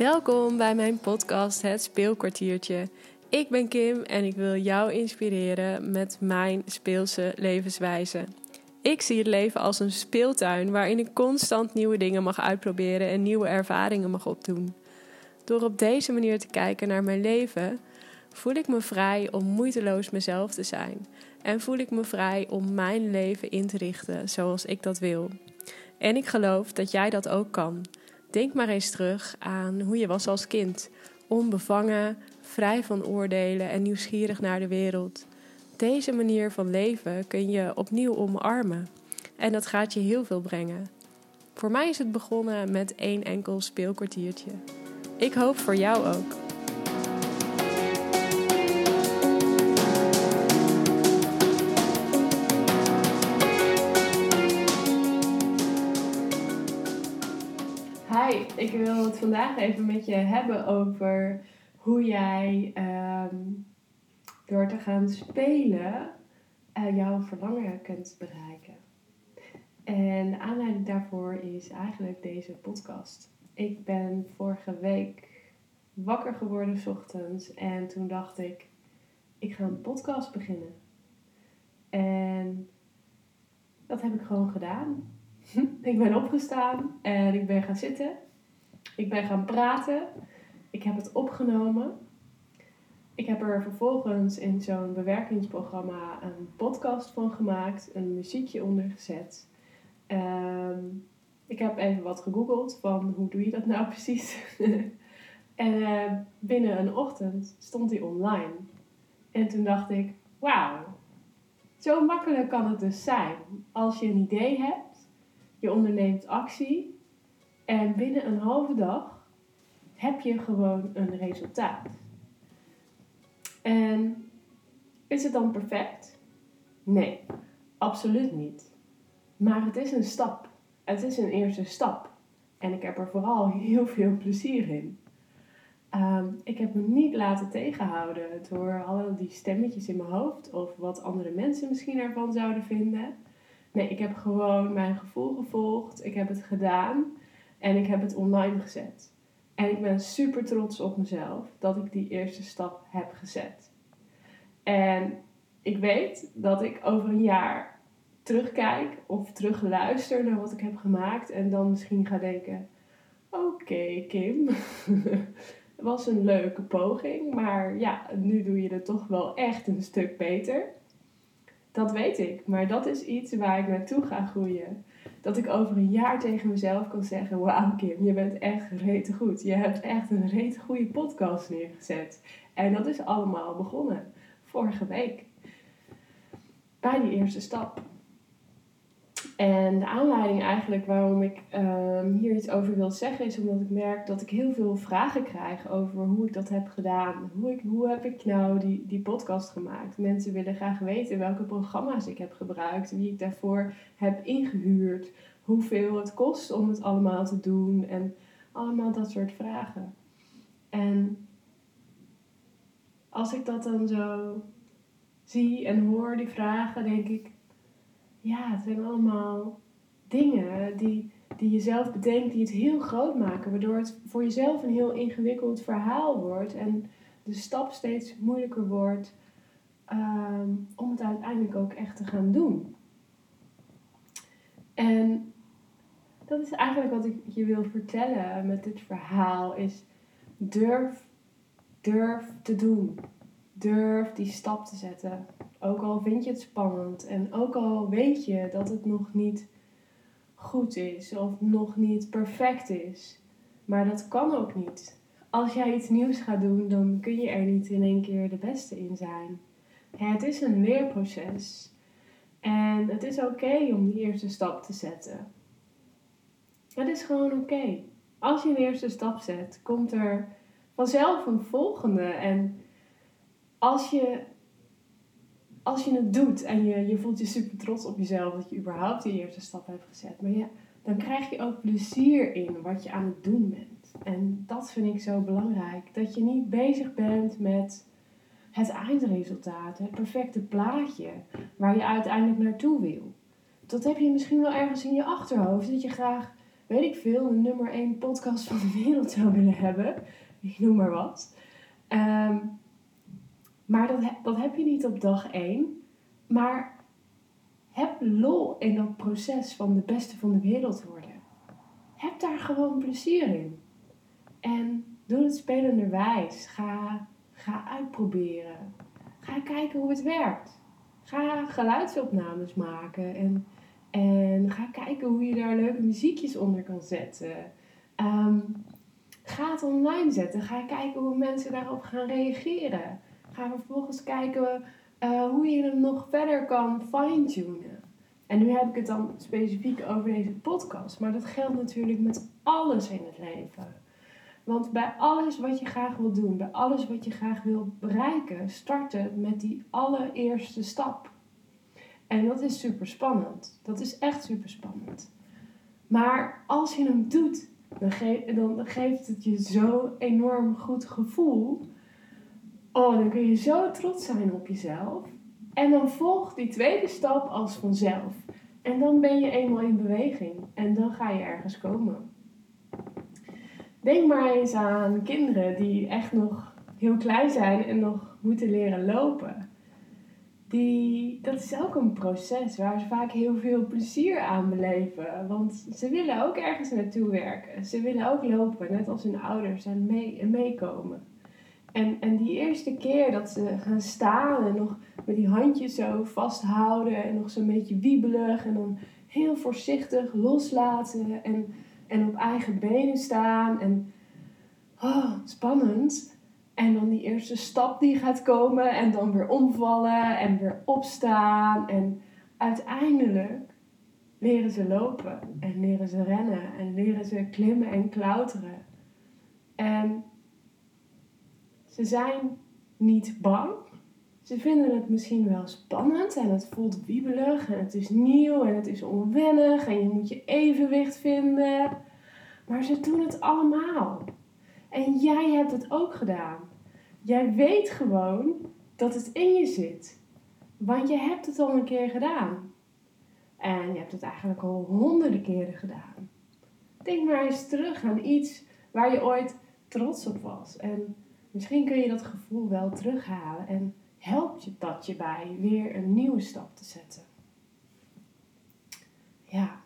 Welkom bij mijn podcast Het Speelkwartiertje. Ik ben Kim en ik wil jou inspireren met mijn speelse levenswijze. Ik zie het leven als een speeltuin waarin ik constant nieuwe dingen mag uitproberen en nieuwe ervaringen mag opdoen. Door op deze manier te kijken naar mijn leven, voel ik me vrij om moeiteloos mezelf te zijn. En voel ik me vrij om mijn leven in te richten zoals ik dat wil. En ik geloof dat jij dat ook kan. Denk maar eens terug aan hoe je was als kind. Onbevangen, vrij van oordelen en nieuwsgierig naar de wereld. Deze manier van leven kun je opnieuw omarmen. En dat gaat je heel veel brengen. Voor mij is het begonnen met één enkel speelkwartiertje. Ik hoop voor jou ook. Ik wil het vandaag even met je hebben over hoe jij ehm, door te gaan spelen uh, jouw verlangen kunt bereiken. En de aanleiding daarvoor is eigenlijk deze podcast. Ik ben vorige week wakker geworden s ochtends en toen dacht ik, ik ga een podcast beginnen. En dat heb ik gewoon gedaan. ik ben opgestaan en ik ben gaan zitten. Ik ben gaan praten. Ik heb het opgenomen. Ik heb er vervolgens in zo'n bewerkingsprogramma een podcast van gemaakt, een muziekje ondergezet. Um, ik heb even wat gegoogeld van hoe doe je dat nou precies. en uh, binnen een ochtend stond hij online. En toen dacht ik, wauw, zo makkelijk kan het dus zijn. Als je een idee hebt, je onderneemt actie en binnen een halve dag heb je gewoon een resultaat. En is het dan perfect? Nee, absoluut niet. Maar het is een stap. Het is een eerste stap. En ik heb er vooral heel veel plezier in. Ehm, ik heb me niet laten tegenhouden door al die stemmetjes in mijn hoofd of wat andere mensen misschien ervan zouden vinden. Nee, ik heb gewoon mijn gevoel gevolgd. Ik heb het gedaan en ik heb het online gezet. En ik ben super trots op mezelf dat ik die eerste stap heb gezet. En ik weet dat ik over een jaar terugkijk of terugluister naar wat ik heb gemaakt en dan misschien ga denken: Oké, Kim, het was een leuke poging, maar ja, nu doe je het toch wel echt een stuk beter. Dat weet ik, maar dat is iets waar ik naartoe ga groeien. Dat ik over een jaar tegen mezelf kan zeggen: Wauw, Kim, je bent echt rete goed. Je hebt echt een rete goede podcast neergezet. En dat is allemaal begonnen vorige week. Bij die eerste stap. En de aanleiding eigenlijk waarom ik um, hier iets over wil zeggen is omdat ik merk dat ik heel veel vragen krijg over hoe ik dat heb gedaan. Hoe, ik, hoe heb ik nou die, die podcast gemaakt? Mensen willen graag weten welke programma's ik heb gebruikt, wie ik daarvoor heb ingehuurd, hoeveel het kost om het allemaal te doen en allemaal dat soort vragen. En als ik dat dan zo zie en hoor, die vragen, denk ik ja, het zijn allemaal dingen die, die je zelf bedenkt, die het heel groot maken. Waardoor het voor jezelf een heel ingewikkeld verhaal wordt. En de stap steeds moeilijker wordt ehm, om het uiteindelijk ook echt te gaan doen. En dat is eigenlijk wat ik je wil vertellen met dit verhaal. Is durf, durf te doen. Durf die stap te zetten. Ook al vind je het spannend en ook al weet je dat het nog niet goed is of nog niet perfect is. Maar dat kan ook niet. Als jij iets nieuws gaat doen, dan kun je er niet in één keer de beste in zijn. Het is een leerproces. En het is oké om die eerste stap te zetten. Het is gewoon oké. Als je een eerste stap zet, komt er vanzelf een volgende. En als je als je het doet en je, je voelt je super trots op jezelf dat je überhaupt die eerste stap hebt gezet. Maar ja, dan krijg je ook plezier in wat je aan het doen bent. En dat vind ik zo belangrijk. Dat je niet bezig bent met het eindresultaat, het perfecte plaatje waar je uiteindelijk naartoe wil. Dat heb je misschien wel ergens in je achterhoofd. Dat je graag weet ik veel, de nummer 1 podcast van de wereld zou willen hebben. Ik noem maar wat. Ehm, maar dat, dat heb je niet op dag 1. Maar heb lol in dat proces van de beste van de wereld worden. Heb daar gewoon plezier in. En doe het spelenderwijs. Ga, ga uitproberen. Ga kijken hoe het werkt. Ga geluidsopnames maken en, en ga kijken hoe je daar leuke muziekjes onder kan zetten. Ehm, ga het online zetten. Ga kijken hoe mensen daarop gaan reageren. Ga vervolgens kijken uh, hoe je hem nog verder kan fine-tunen. En nu heb ik het dan specifiek over deze podcast, maar dat geldt natuurlijk met alles in het leven. Want bij alles wat je graag wil doen, bij alles wat je graag wil bereiken, starten met die allereerste stap. En dat is super spannend. Dat is echt super spannend. Maar als je hem doet, dan geeft het je zo enorm goed gevoel. Oh, dan kun je zo trots zijn op jezelf. En dan volgt die tweede stap als vanzelf. En dan ben je eenmaal in beweging. En dan ga je ergens komen. Denk maar eens aan kinderen die echt nog heel klein zijn en nog moeten leren lopen. Die, dat is ook een proces waar ze vaak heel veel plezier aan beleven. Want ze willen ook ergens naartoe werken. Ze willen ook lopen, net als hun ouders, en, mee, en en die eerste keer dat ze gaan staan en nog met die handjes zo vasthouden en nog zo'n beetje wiebelig en dan heel voorzichtig loslaten en, en op eigen benen staan en oh, spannend. En dan die eerste stap die gaat komen en dan weer omvallen en weer opstaan en uiteindelijk leren ze lopen en leren ze rennen en leren ze klimmen en klauteren. En ze zijn niet bang. Ze vinden het misschien wel spannend en het voelt wiebelig en het is nieuw en het is onwennig en je moet je evenwicht vinden. Maar ze doen het allemaal. En jij hebt het ook gedaan. Jij weet gewoon dat het in je zit. Want je hebt het al een keer gedaan. En je hebt het eigenlijk al honderden keren gedaan. Denk maar eens terug aan iets waar je ooit trots op was. En Misschien kun je dat gevoel wel terughalen en helpt je dat je bij weer een nieuwe stap te zetten. Ja.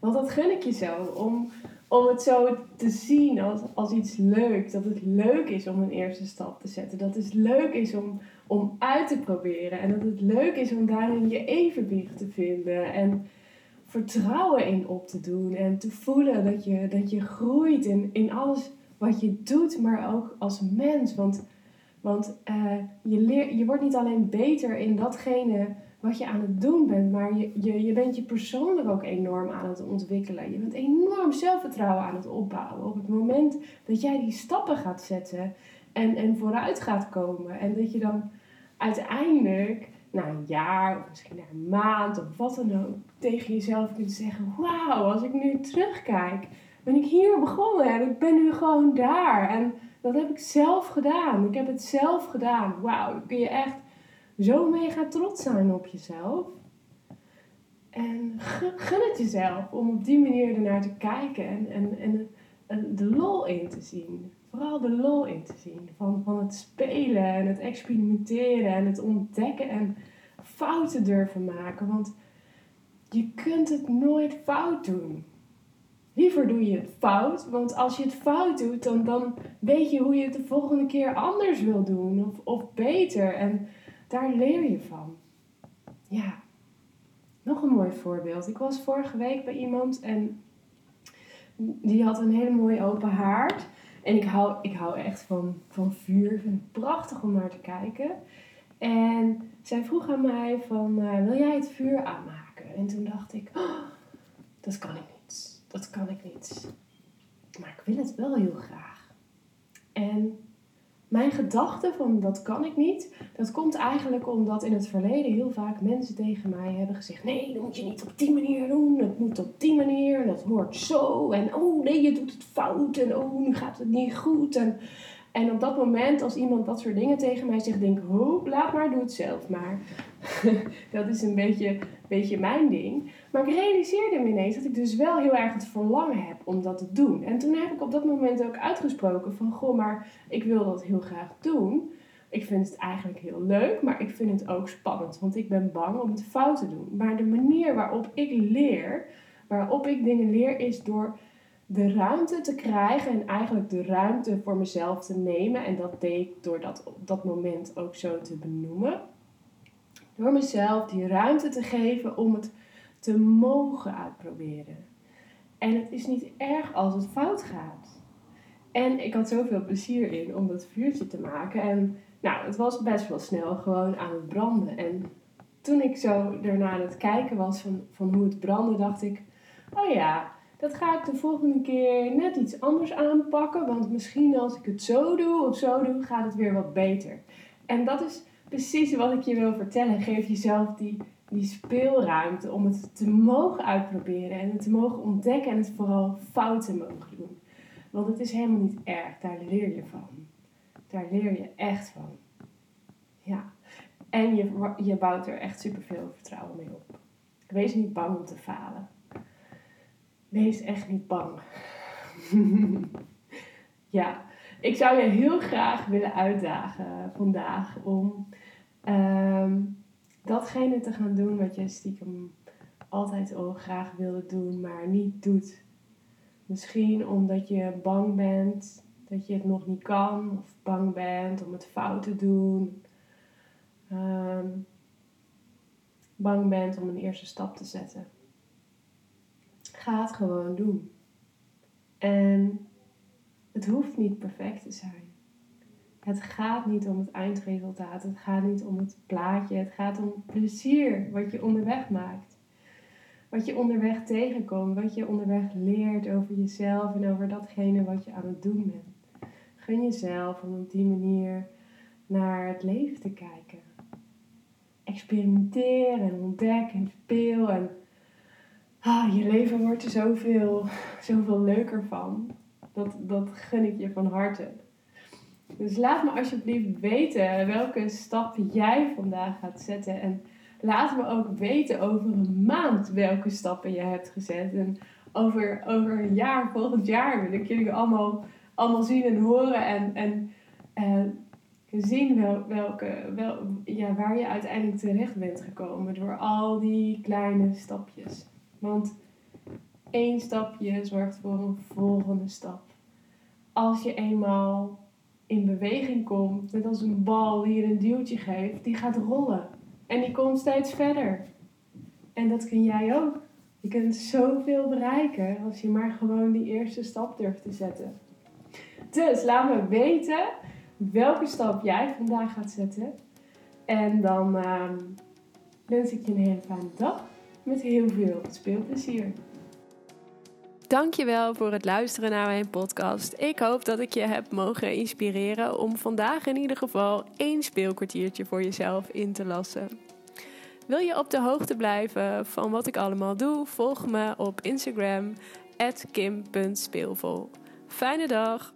Want dat gun ik je zo, om, om het zo te zien als, als iets leuks. Dat het leuk is om een eerste stap te zetten. Dat het leuk is om, om uit te proberen. En dat het leuk is om daarin je evenwicht te vinden. En vertrouwen in op te doen. En te voelen dat je, dat je groeit in, in alles wat je doet, maar ook als mens. Want, want uh, je, leer, je wordt niet alleen beter in datgene wat je aan het doen bent, maar je, je, je bent je persoonlijk ook enorm aan het ontwikkelen. Je bent enorm zelfvertrouwen aan het opbouwen. Op het moment dat jij die stappen gaat zetten en, en vooruit gaat komen. En dat je dan uiteindelijk na een jaar of misschien na een maand of wat dan ook tegen jezelf kunt zeggen: Wauw, als ik nu terugkijk ben ik hier begonnen en ik ben nu gewoon daar. En dat heb ik zelf gedaan. Ik heb het zelf gedaan. Wauw, kun je echt zo mega trots zijn op jezelf. En gun het jezelf om op die manier ernaar te kijken en, en, en, en de lol in te zien. Vooral de lol in te zien van, van het spelen en het experimenteren en het ontdekken en fouten durven maken. Want je kunt het nooit fout doen. Liever doe je het fout, want als je het fout doet, dan, dan weet je hoe je het de volgende keer anders wil doen of, of beter. En daar leer je van. Ja, nog een mooi voorbeeld. Ik was vorige week bij iemand en die had een hele mooie open haard. En ik hou, ik hou echt van, van vuur. Ik vind het prachtig om naar te kijken. En zij vroeg aan mij van, uh, wil jij het vuur aanmaken? En toen dacht ik, oh, dat kan ik dat kan ik niet. Maar ik wil het wel heel graag. En mijn gedachte van dat kan ik niet, dat komt eigenlijk omdat in het verleden heel vaak mensen tegen mij hebben gezegd: nee, dat moet je niet op die manier doen, het moet op die manier, dat hoort zo. En oh nee, je doet het fout en oh, nu gaat het niet goed. En, En op dat moment, als iemand dat soort dingen tegen mij zegt, denk ik, oh, laat maar, doe het zelf maar. dat is een beetje, beetje mijn ding. Maar ik realiseerde me ineens dat ik dus wel heel erg het verlangen heb om dat te doen. En toen heb ik op dat moment ook uitgesproken van, goh, maar ik wil dat heel graag doen. Ik vind het eigenlijk heel leuk, maar ik vind het ook spannend, want ik ben bang om het fout te doen. Maar de manier waarop ik leer, waarop ik dingen leer, is door de ruimte te krijgen en eigenlijk de ruimte voor mezelf te nemen. En dat deed ik door dat op dat moment ook zo te benoemen. Door mezelf die ruimte te geven om het te mogen uitproberen. En het is niet erg als het fout gaat. En ik had zoveel plezier in om dat vuurtje te maken. En nou, het was best wel snel gewoon aan het branden. En toen ik zo ernaar aan het kijken was van, van hoe het brandde, dacht ik: oh ja, dat ga ik de volgende keer net iets anders aanpakken. Want misschien als ik het zo doe of zo doe, gaat het weer wat beter. En dat is precies wat ik je wil vertellen. Geef jezelf die, die speelruimte om het te mogen uitproberen en het te mogen ontdekken en het vooral fouten mogen doen. Want het is helemaal niet erg, daar leer je van. Daar leer je echt van. Ja. En je, je bouwt er echt superveel vertrouwen mee op. Wees niet bang om te falen. Wees echt niet bang. ja, ik zou je heel graag willen uitdagen vandaag om ehm, datgene te gaan doen wat je stiekem altijd al graag wilde doen, maar niet doet. Misschien omdat je bang bent dat je het nog niet kan, of bang bent om het fout te doen. Ehm, bang bent om een eerste stap te zetten. Ga het gewoon doen. En het hoeft niet perfect te zijn. Het gaat niet om het eindresultaat. Het gaat niet om het plaatje. Het gaat om plezier wat je onderweg maakt. Wat je onderweg tegenkomt. Wat je onderweg leert over jezelf en over datgene wat je aan het doen bent. Gun jezelf om op die manier naar het leven te kijken. Experimenteer en ontdek en speel en ah, je leven wordt er zoveel, zoveel leuker van. Dat, dat gun ik je van harte. Dus laat me alsjeblieft weten welke stap jij vandaag gaat zetten. En laat me ook weten over een maand welke stappen je hebt gezet. En over, over een jaar, volgend jaar, wil ik jullie allemaal, allemaal zien en horen. En, en, en zien wel, welke, wel, ja, waar je uiteindelijk terecht bent gekomen door al die kleine stapjes. Want één stapje zorgt voor een volgende stap. Als je eenmaal in beweging komt, net als een bal die je een duwtje geeft, die gaat rollen. En die komt steeds verder. En dat kun jij ook. Je kunt zoveel bereiken als je maar gewoon die eerste stap durft te zetten. Dus laat me weten welke stap jij vandaag gaat zetten. En dan uh, wens ik je een hele fijne dag met heel veel speelplezier. Dankjewel voor het luisteren naar mijn podcast. Ik hoop dat ik je heb mogen inspireren om vandaag in ieder geval één speelkwartiertje voor jezelf in te lassen. Wil je op de hoogte blijven van wat ik allemaal doe? Volg me op Instagram kim.speelvol. Fijne dag!